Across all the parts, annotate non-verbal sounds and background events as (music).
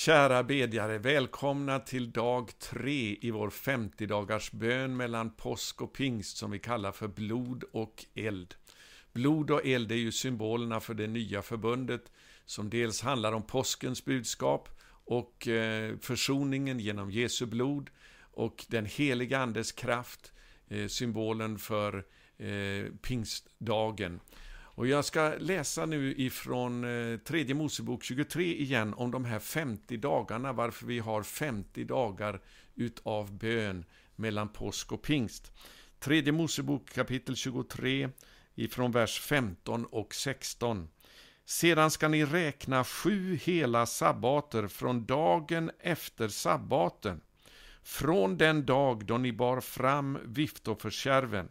Kära bedjare, välkomna till dag tre i vår 50 dagars bön mellan påsk och pingst som vi kallar för blod och eld. Blod och eld är ju symbolerna för det nya förbundet som dels handlar om påskens budskap och eh, försoningen genom Jesu blod och den heliga Andes kraft, eh, symbolen för eh, pingstdagen. Och jag ska läsa nu ifrån eh, tredje Mosebok 23 igen om de här 50 dagarna, varför vi har 50 dagar utav bön mellan påsk och pingst. Tredje Mosebok kapitel 23 ifrån vers 15 och 16. Sedan ska ni räkna sju hela sabbater från dagen efter sabbaten, från den dag då ni bar fram viftoförskärven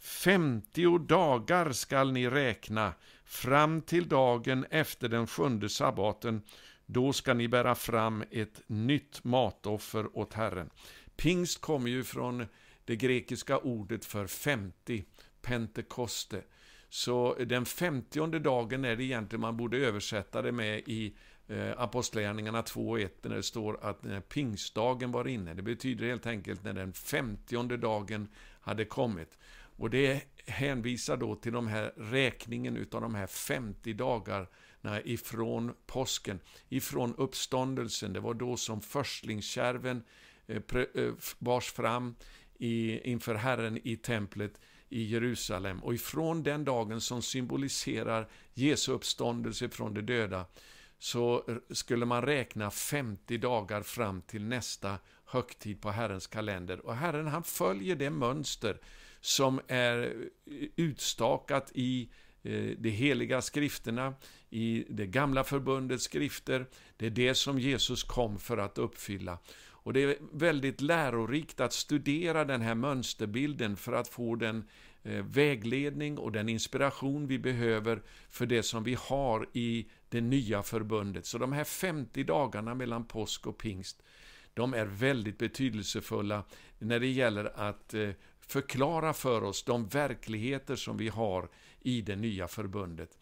Femtio dagar skall ni räkna fram till dagen efter den sjunde sabbaten. Då skall ni bära fram ett nytt matoffer åt Herren. Pingst kommer ju från det grekiska ordet för 50, pentekoste. Så den femtionde dagen är det egentligen man borde översätta det med i eh, Apostlagärningarna 2 och 1 när det står att när pingstdagen var inne. Det betyder helt enkelt när den femtionde dagen hade kommit. Och det hänvisar då till de här räkningen utav de här 50 dagarna ifrån påsken, ifrån uppståndelsen. Det var då som förstlingskärven eh, eh, bars fram inför Herren i templet i Jerusalem. Och ifrån den dagen som symboliserar Jesu uppståndelse från de döda, så skulle man räkna 50 dagar fram till nästa högtid på Herrens kalender. Och Herren han följer det mönster som är utstakat i eh, de heliga skrifterna, i det gamla förbundets skrifter. Det är det som Jesus kom för att uppfylla. Och Det är väldigt lärorikt att studera den här mönsterbilden för att få den eh, vägledning och den inspiration vi behöver för det som vi har i det nya förbundet. Så de här 50 dagarna mellan påsk och pingst, de är väldigt betydelsefulla när det gäller att eh, förklara för oss de verkligheter som vi har i det nya förbundet.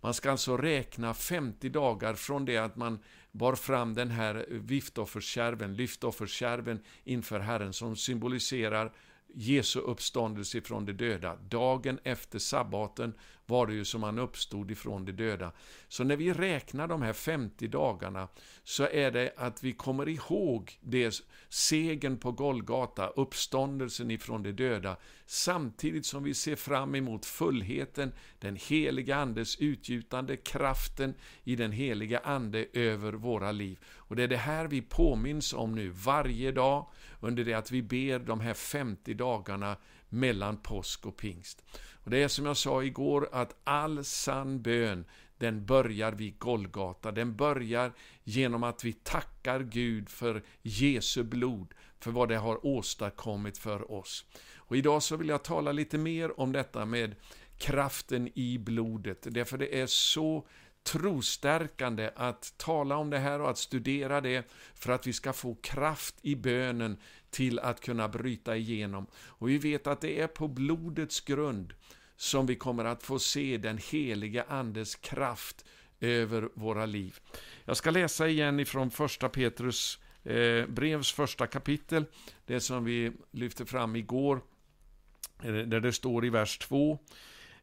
Man ska alltså räkna 50 dagar från det att man bar fram den här viftofferskärven, lyftofferskärven inför Herren som symboliserar Jesu uppståndelse från de döda. Dagen efter sabbaten var det ju som han uppstod ifrån de döda. Så när vi räknar de här 50 dagarna så är det att vi kommer ihåg det segern på Golgata, uppståndelsen ifrån de döda, samtidigt som vi ser fram emot fullheten, den heliga Andes utgjutande, kraften i den heliga Ande över våra liv. Och det är det här vi påminns om nu varje dag under det att vi ber de här 50 dagarna mellan påsk och pingst. Och Det är som jag sa igår att all sann bön den börjar vid Golgata. Den börjar genom att vi tackar Gud för Jesu blod, för vad det har åstadkommit för oss. Och idag så vill jag tala lite mer om detta med kraften i blodet, därför det är så trostärkande att tala om det här och att studera det för att vi ska få kraft i bönen till att kunna bryta igenom. Och vi vet att det är på blodets grund som vi kommer att få se den heliga Andes kraft över våra liv. Jag ska läsa igen ifrån första Petrus eh, brevs första kapitel, det som vi lyfte fram igår, eh, där det står i vers 2.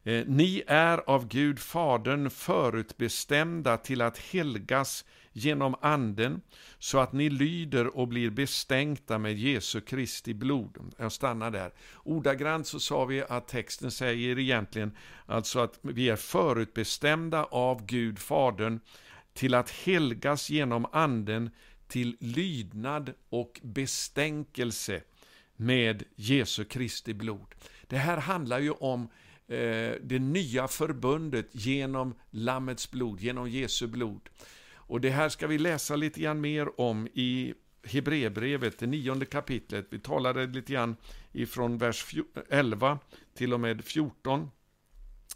Eh, ni är av Gud Fadern förutbestämda till att helgas genom Anden, så att ni lyder och blir bestänkta med Jesu Kristi blod. Jag stannar där. Ordagrant så sa vi att texten säger egentligen alltså att vi är förutbestämda av Gud Fadern till att helgas genom Anden till lydnad och bestänkelse med Jesu Kristi blod. Det här handlar ju om Eh, det nya förbundet genom Lammets blod, genom Jesu blod. Och det här ska vi läsa lite grann mer om i Hebreerbrevet, det nionde kapitlet. Vi talade lite grann ifrån vers 11 till och med 14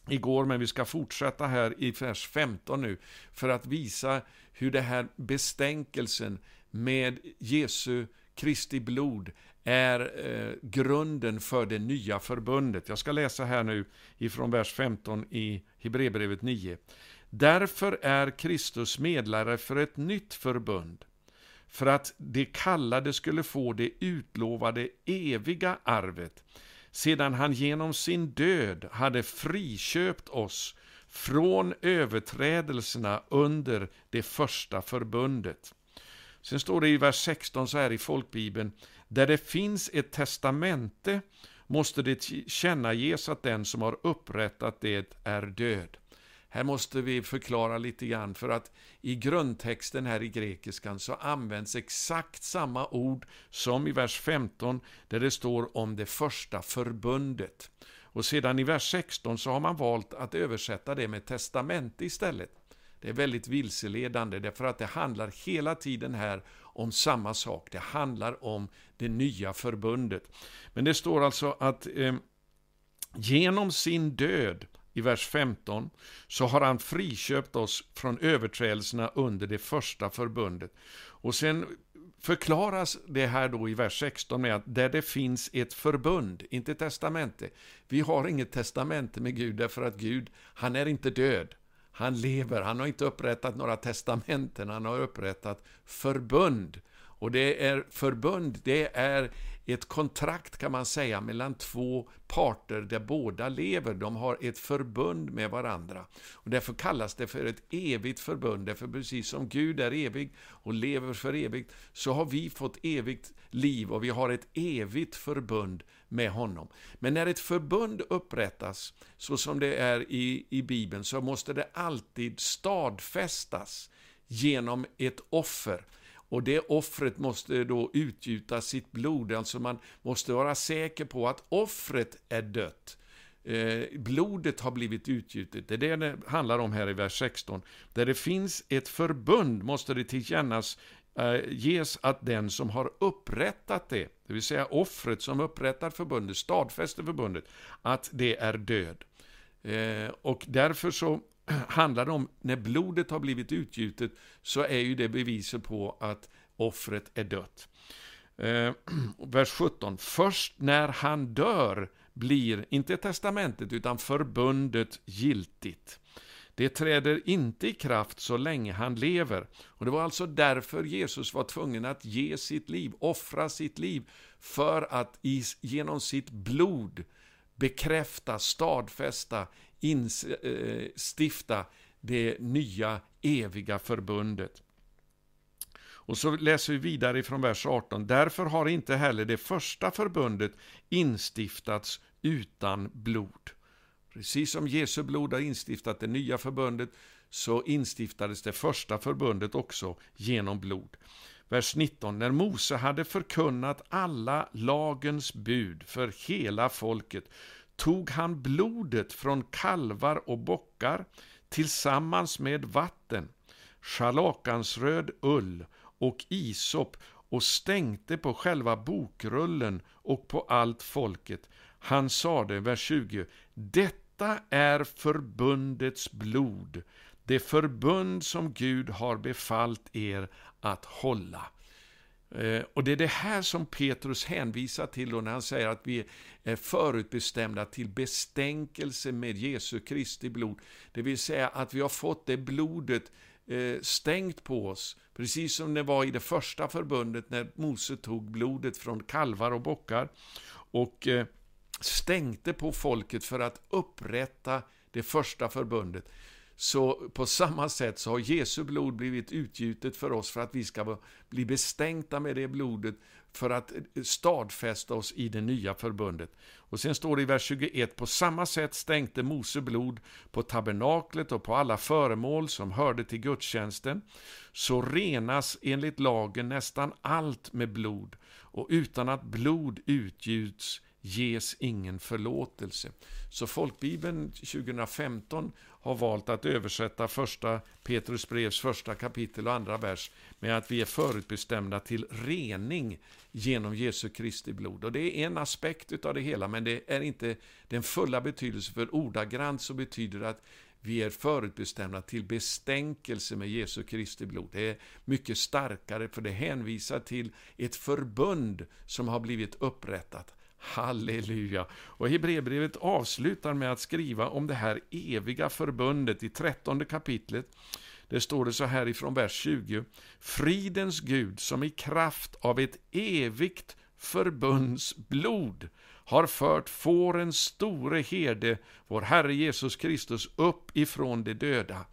igår, men vi ska fortsätta här i vers 15 nu för att visa hur det här bestänkelsen med Jesu Kristi blod är eh, grunden för det nya förbundet. Jag ska läsa här nu ifrån vers 15 i Hebreerbrevet 9. Därför är Kristus medlare för ett nytt förbund, för att de kallade skulle få det utlovade eviga arvet, sedan han genom sin död hade friköpt oss från överträdelserna under det första förbundet. Sen står det i vers 16 så här i folkbibeln, där det finns ett testamente måste det kännages att den som har upprättat det är död. Här måste vi förklara lite grann, för att i grundtexten här i grekiskan så används exakt samma ord som i vers 15, där det står om det första förbundet. Och sedan i vers 16 så har man valt att översätta det med testamente istället. Det är väldigt vilseledande, därför att det handlar hela tiden här om samma sak. Det handlar om det nya förbundet. Men det står alltså att eh, genom sin död i vers 15, så har han friköpt oss från överträdelserna under det första förbundet. Och sen förklaras det här då i vers 16 med att där det finns ett förbund, inte testamente. Vi har inget testamente med Gud därför att Gud, han är inte död. Han lever, han har inte upprättat några testamenten, han har upprättat förbund. Och det är förbund, det är ett kontrakt kan man säga mellan två parter där båda lever. De har ett förbund med varandra. Och därför kallas det för ett evigt förbund. Därför precis som Gud är evig och lever för evigt, så har vi fått evigt liv och vi har ett evigt förbund med honom. Men när ett förbund upprättas, så som det är i, i Bibeln, så måste det alltid stadfästas genom ett offer. Och det offret måste då utgjuta sitt blod, alltså man måste vara säker på att offret är dött. Eh, blodet har blivit utgjutet. Det är det det handlar om här i vers 16. Där det finns ett förbund måste det tillkännas Eh, ges att den som har upprättat det, det vill säga offret som upprättar förbundet, stadfäster förbundet, att det är död. Eh, och därför så (clears throat) handlar det om, när blodet har blivit utgjutet, så är ju det beviset på att offret är dött. Eh, (clears throat) vers 17. Först när han dör blir, inte testamentet, utan förbundet giltigt. Det träder inte i kraft så länge han lever. Och Det var alltså därför Jesus var tvungen att ge sitt liv, offra sitt liv, för att genom sitt blod bekräfta, stadfästa, instifta eh, det nya eviga förbundet. Och så läser vi vidare från vers 18. Därför har inte heller det första förbundet instiftats utan blod. Precis som Jesu blod har instiftat det nya förbundet, så instiftades det första förbundet också genom blod. Vers 19. När Mose hade förkunnat alla lagens bud för hela folket tog han blodet från kalvar och bockar tillsammans med vatten, scharlakansröd ull och isop och stänkte på själva bokrullen och på allt folket. Han sade, vers 20, detta detta är förbundets blod, det förbund som Gud har befallt er att hålla. Eh, och det är det här som Petrus hänvisar till då när han säger att vi är förutbestämda till bestänkelse med Jesu Kristi blod. Det vill säga att vi har fått det blodet eh, stängt på oss, precis som det var i det första förbundet när Mose tog blodet från kalvar och bockar och eh, stänkte på folket för att upprätta det första förbundet. Så på samma sätt så har Jesu blod blivit utgjutet för oss för att vi ska bli bestänkta med det blodet för att stadfästa oss i det nya förbundet. Och sen står det i vers 21, på samma sätt stänkte Mose blod på tabernaklet och på alla föremål som hörde till gudstjänsten, så renas enligt lagen nästan allt med blod, och utan att blod utgjuts ges ingen förlåtelse. Så folkbibeln 2015 har valt att översätta första Petrus brevs första kapitel och andra vers med att vi är förutbestämda till rening genom Jesu Kristi blod. Och det är en aspekt av det hela, men det är inte den fulla betydelsen, för ordagrant så betyder det att vi är förutbestämda till bestänkelse med Jesu Kristi blod. Det är mycket starkare, för det hänvisar till ett förbund som har blivit upprättat. Halleluja! Och Hebreerbrevet avslutar med att skriva om det här eviga förbundet i trettonde kapitlet. Det står det så här ifrån vers 20. Fridens Gud som i kraft av ett evigt förbunds blod har fört fårens store herde, vår Herre Jesus Kristus, upp ifrån de döda.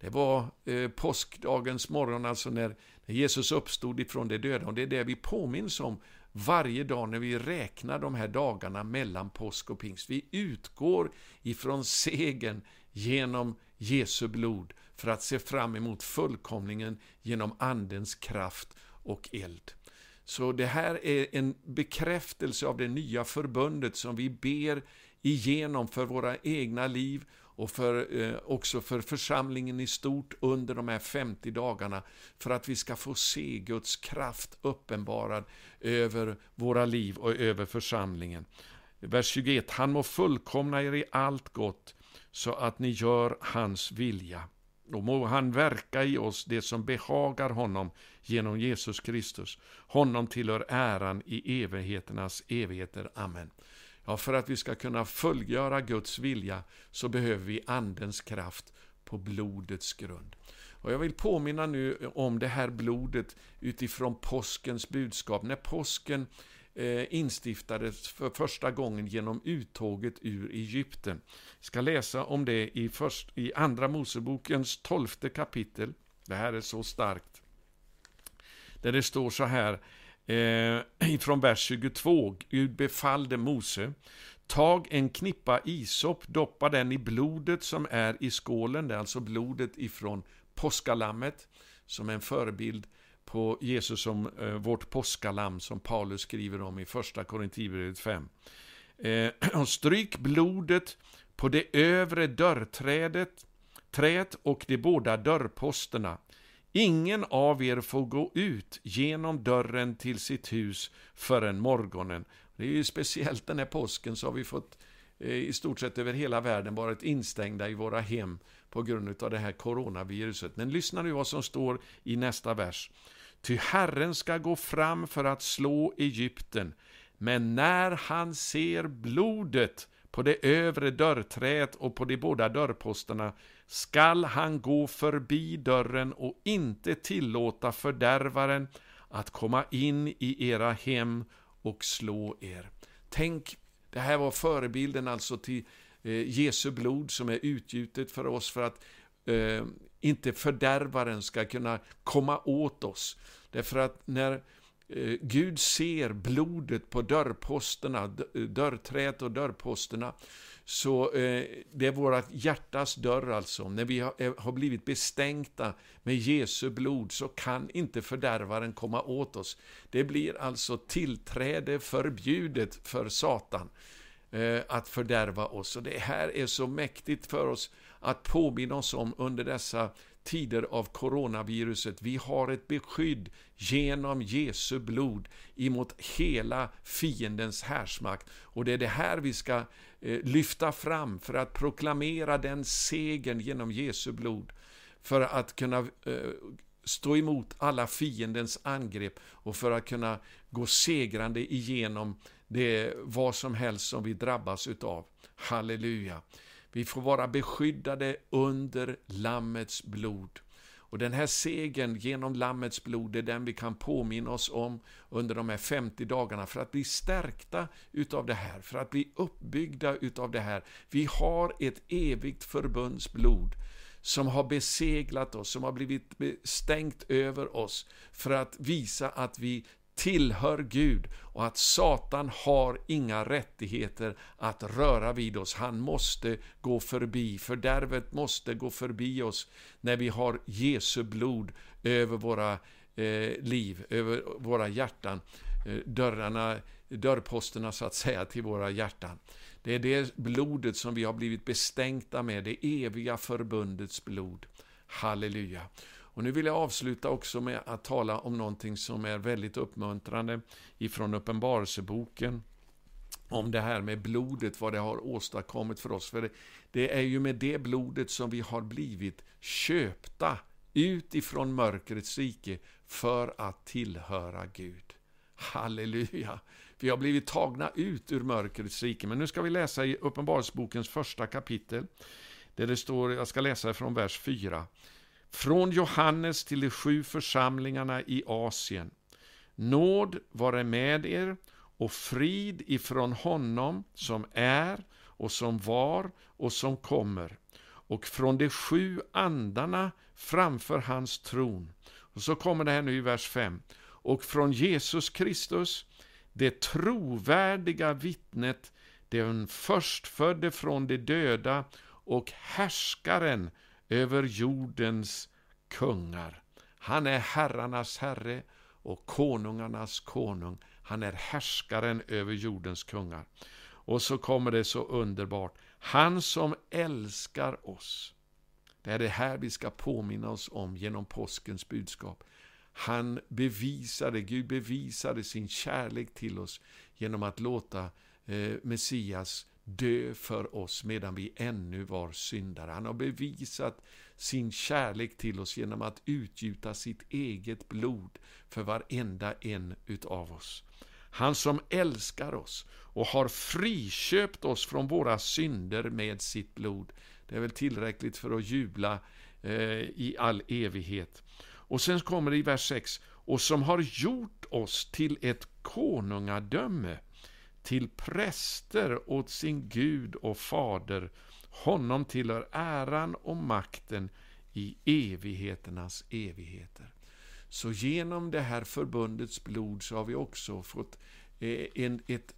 Det var eh, påskdagens morgon, alltså när, när Jesus uppstod ifrån de döda, och det är det vi påminns om varje dag när vi räknar de här dagarna mellan påsk och pingst. Vi utgår ifrån segern genom Jesu blod för att se fram emot fullkomningen genom Andens kraft och eld. Så det här är en bekräftelse av det nya förbundet som vi ber igenom för våra egna liv och för, eh, också för församlingen i stort under de här 50 dagarna för att vi ska få se Guds kraft uppenbarad över våra liv och över församlingen. Vers 21. Han må fullkomna er i allt gott så att ni gör hans vilja. Och må han verka i oss det som behagar honom genom Jesus Kristus. Honom tillhör äran i evigheternas evigheter. Amen. Ja, för att vi ska kunna fullgöra Guds vilja så behöver vi Andens kraft på blodets grund. Och Jag vill påminna nu om det här blodet utifrån påskens budskap. När påsken eh, instiftades för första gången genom uttåget ur Egypten. Jag ska läsa om det i, först, i Andra Mosebokens tolfte kapitel. Det här är så starkt. Där det står så här, eh, (clears throat) ifrån vers 22. Gud befallde Mose, tag en knippa isop, doppa den i blodet som är i skålen, det är alltså blodet ifrån påskalammet, som är en förebild på Jesus som eh, vårt påskalamm, som Paulus skriver om i första Korinthierbrevet 5. Eh, (clears throat) och stryk blodet på det övre dörrträdet, träet och de båda dörrposterna. Ingen av er får gå ut genom dörren till sitt hus förrän morgonen. Det är ju speciellt den här påsken så har vi fått eh, i stort sett över hela världen varit instängda i våra hem på grund av det här coronaviruset. Men lyssna nu vad som står i nästa vers. Ty Herren ska gå fram för att slå Egypten, men när han ser blodet på det övre dörrträet och på de båda dörrposterna skall han gå förbi dörren och inte tillåta fördärvaren att komma in i era hem och slå er. Tänk, det här var förebilden alltså till eh, Jesu blod som är utgjutet för oss för att eh, inte fördärvaren ska kunna komma åt oss. Därför att när eh, Eh, Gud ser blodet på dörrposterna, eh, dörrträt och dörrposterna, så eh, det är vårt hjärtas dörr alltså. När vi har, eh, har blivit bestänkta med Jesu blod så kan inte fördärvaren komma åt oss. Det blir alltså tillträde förbjudet för Satan eh, att fördärva oss. Och det här är så mäktigt för oss att påminna oss om under dessa tider av coronaviruset. Vi har ett beskydd genom Jesu blod emot hela fiendens härsmakt. Och det är det här vi ska eh, lyfta fram för att proklamera den segern genom Jesu blod. För att kunna eh, stå emot alla fiendens angrepp och för att kunna gå segrande igenom det vad som helst som vi drabbas utav. Halleluja. Vi får vara beskyddade under Lammets blod. Och den här segern genom Lammets blod är den vi kan påminna oss om under de här 50 dagarna för att bli stärkta utav det här, för att bli uppbyggda utav det här. Vi har ett evigt förbundsblod som har beseglat oss, som har blivit stängt över oss för att visa att vi tillhör Gud och att Satan har inga rättigheter att röra vid oss. Han måste gå förbi, fördärvet måste gå förbi oss när vi har Jesu blod över våra eh, liv, över våra hjärtan, eh, dörrarna, dörrposterna så att säga till våra hjärtan. Det är det blodet som vi har blivit bestänkta med, det eviga förbundets blod. Halleluja. Och nu vill jag avsluta också med att tala om någonting som är väldigt uppmuntrande ifrån Uppenbarelseboken. Om det här med blodet, vad det har åstadkommit för oss. För det, det är ju med det blodet som vi har blivit köpta utifrån mörkrets rike för att tillhöra Gud. Halleluja! Vi har blivit tagna ut ur mörkrets rike. Men nu ska vi läsa i Uppenbarelsebokens första kapitel. Där det står, jag ska läsa från vers 4 från Johannes till de sju församlingarna i Asien. Nåd vare med er och frid ifrån honom som är och som var och som kommer och från de sju andarna framför hans tron. Och så kommer det här nu i vers 5. Och från Jesus Kristus, det trovärdiga vittnet, den förstfödde från de döda och härskaren över jordens kungar. Han är herrarnas herre och konungarnas konung. Han är härskaren över jordens kungar. Och så kommer det så underbart. Han som älskar oss. Det är det här vi ska påminna oss om genom påskens budskap. Han bevisade, Gud bevisade sin kärlek till oss genom att låta eh, Messias dö för oss medan vi ännu var syndare. Han har bevisat sin kärlek till oss genom att utgjuta sitt eget blod för varenda en utav oss. Han som älskar oss och har friköpt oss från våra synder med sitt blod. Det är väl tillräckligt för att jubla eh, i all evighet. Och sen kommer det i vers 6. Och som har gjort oss till ett konungadöme, till präster åt sin Gud och Fader. Honom tillhör äran och makten i evigheternas evigheter. Så genom det här förbundets blod så har vi också fått eh, en, ett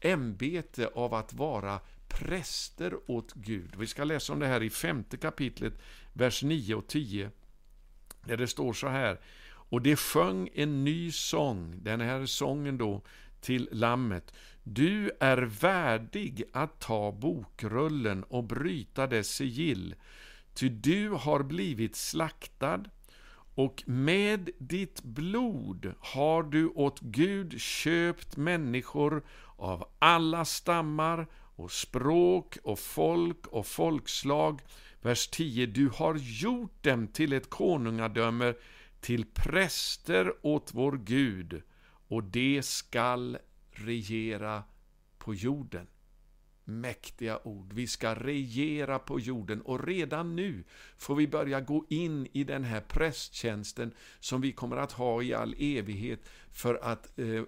ämbete av att vara präster åt Gud. Vi ska läsa om det här i femte kapitlet, vers 9 och 10. Där det står så här. Och det sjöng en ny sång, den här sången då, till Lammet. Du är värdig att ta bokrullen och bryta dess sigill, ty du har blivit slaktad och med ditt blod har du åt Gud köpt människor av alla stammar och språk och folk och folkslag. Vers 10. Du har gjort dem till ett konungadöme, till präster åt vår Gud, och det skall regera på jorden mäktiga ord. Vi ska regera på jorden och redan nu får vi börja gå in i den här prästtjänsten som vi kommer att ha i all evighet för att eh,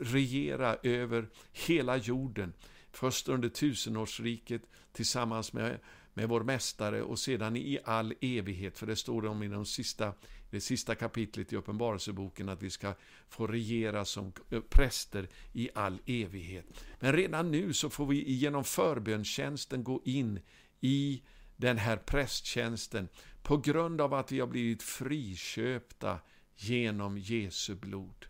regera över hela jorden. Först under tusenårsriket tillsammans med, med vår Mästare och sedan i all evighet, för det står om i de sista det sista kapitlet i Uppenbarelseboken att vi ska få regera som präster i all evighet. Men redan nu så får vi genom förbönstjänsten gå in i den här prästtjänsten på grund av att vi har blivit friköpta genom Jesu blod.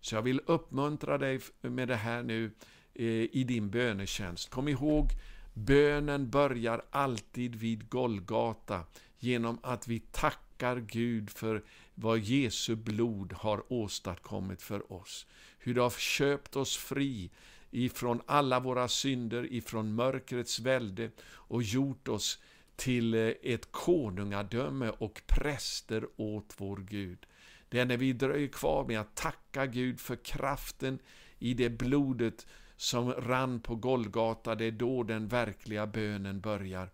Så jag vill uppmuntra dig med det här nu eh, i din bönetjänst. Kom ihåg, bönen börjar alltid vid Golgata genom att vi tackar tackar Gud för vad Jesu blod har åstadkommit för oss. Hur det har köpt oss fri ifrån alla våra synder, ifrån mörkrets välde och gjort oss till eh, ett konungadöme och präster åt vår Gud. Det är när vi dröjer kvar med att tacka Gud för kraften i det blodet som rann på Golgata, det är då den verkliga bönen börjar.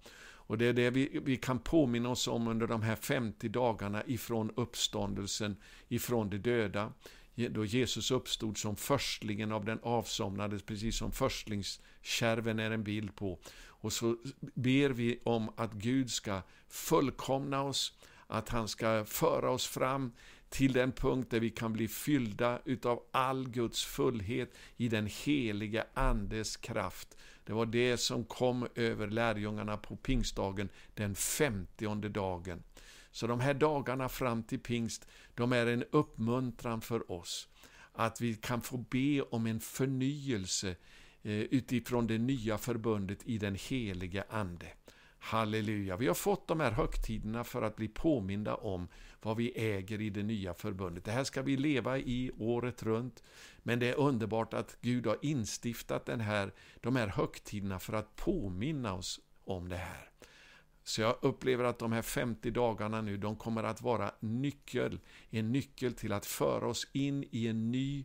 Och det är det vi, vi kan påminna oss om under de här 50 dagarna ifrån uppståndelsen, ifrån de döda. Då Jesus uppstod som förstlingen av den avsomnade, precis som förstlingskärven är en bild på. Och så ber vi om att Gud ska fullkomna oss, att han ska föra oss fram till den punkt där vi kan bli fyllda utav all Guds fullhet i den helige Andes kraft. Det var det som kom över lärjungarna på pingstdagen, den femtionde dagen. Så de här dagarna fram till pingst, de är en uppmuntran för oss. Att vi kan få be om en förnyelse eh, utifrån det nya förbundet i den helige Ande. Halleluja. Vi har fått de här högtiderna för att bli påminda om vad vi äger i det nya förbundet. Det här ska vi leva i året runt. Men det är underbart att Gud har instiftat den här, de här högtiderna för att påminna oss om det här. Så jag upplever att de här 50 dagarna nu, de kommer att vara nyckel, en nyckel till att föra oss in i en ny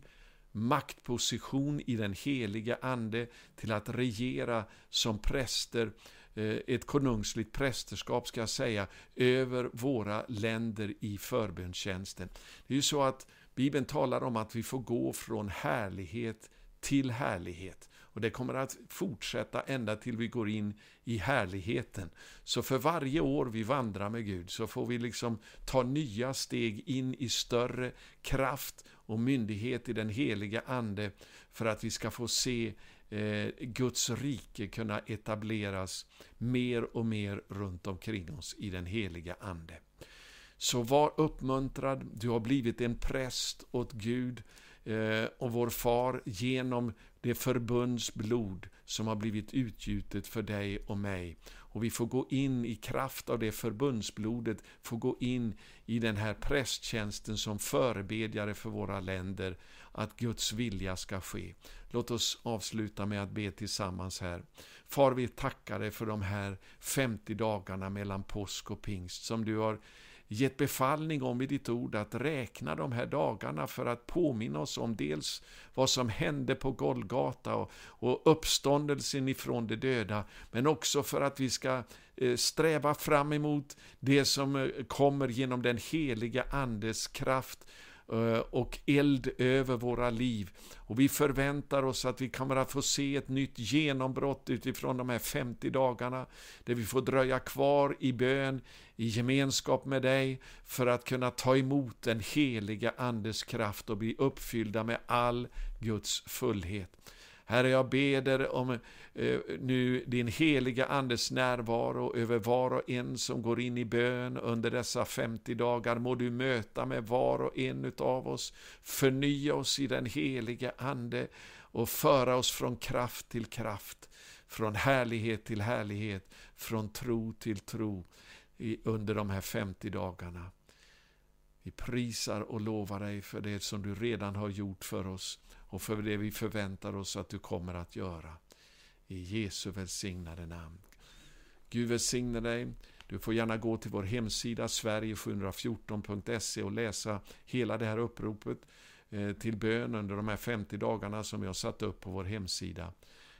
maktposition i den helige Ande, till att regera som präster Eh, ett konungsligt prästerskap, ska jag säga, över våra länder i förbönstjänsten. Det är ju så att Bibeln talar om att vi får gå från härlighet till härlighet. Och det kommer att fortsätta ända till vi går in i härligheten. Så för varje år vi vandrar med Gud så får vi liksom ta nya steg in i större kraft och myndighet i den heliga Ande för att vi ska få se Eh, Guds rike kunna etableras mer och mer runt omkring oss i den heliga Ande. Så var uppmuntrad, du har blivit en präst åt Gud eh, och vår far genom det förbundsblod som har blivit utgjutet för dig och mig. Och vi får gå in i kraft av det förbundsblodet, får gå in i den här prästtjänsten som förebedjare för våra länder, att Guds vilja ska ske. Låt oss avsluta med att be tillsammans här. Far, vi tackar dig för de här 50 dagarna mellan påsk och pingst som du har gett befallning om i ditt ord att räkna de här dagarna för att påminna oss om dels vad som hände på Golgata och, och uppståndelsen ifrån de döda, men också för att vi ska eh, sträva fram emot det som eh, kommer genom den heliga Andes kraft Eh, och eld över våra liv. Och vi förväntar oss att vi kommer att få se ett nytt genombrott utifrån de här 50 dagarna, där vi får dröja kvar i bön, i gemenskap med dig, för att kunna ta emot den heliga Andes kraft och bli uppfyllda med all Guds fullhet. Herre, jag beder om eh, nu din heliga Andes närvaro över var och en som går in i bön under dessa 50 dagar. Må du möta med var och en av oss, förnya oss i den heliga Ande och föra oss från kraft till kraft, från härlighet till härlighet, från tro till tro under de här 50 dagarna. Vi prisar och lovar dig för det som du redan har gjort för oss och för det vi förväntar oss att du kommer att göra. I Jesu välsignade namn. Gud välsigne dig. Du får gärna gå till vår hemsida sverige714.se och läsa hela det här uppropet eh, till bön under de här 50 dagarna som jag satt upp på vår hemsida.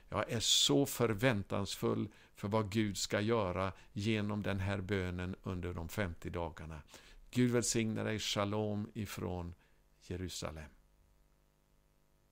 Jag är så förväntansfull för vad Gud ska göra genom den här bönen under de 50 dagarna. Gud välsigne dig, shalom ifrån Jerusalem.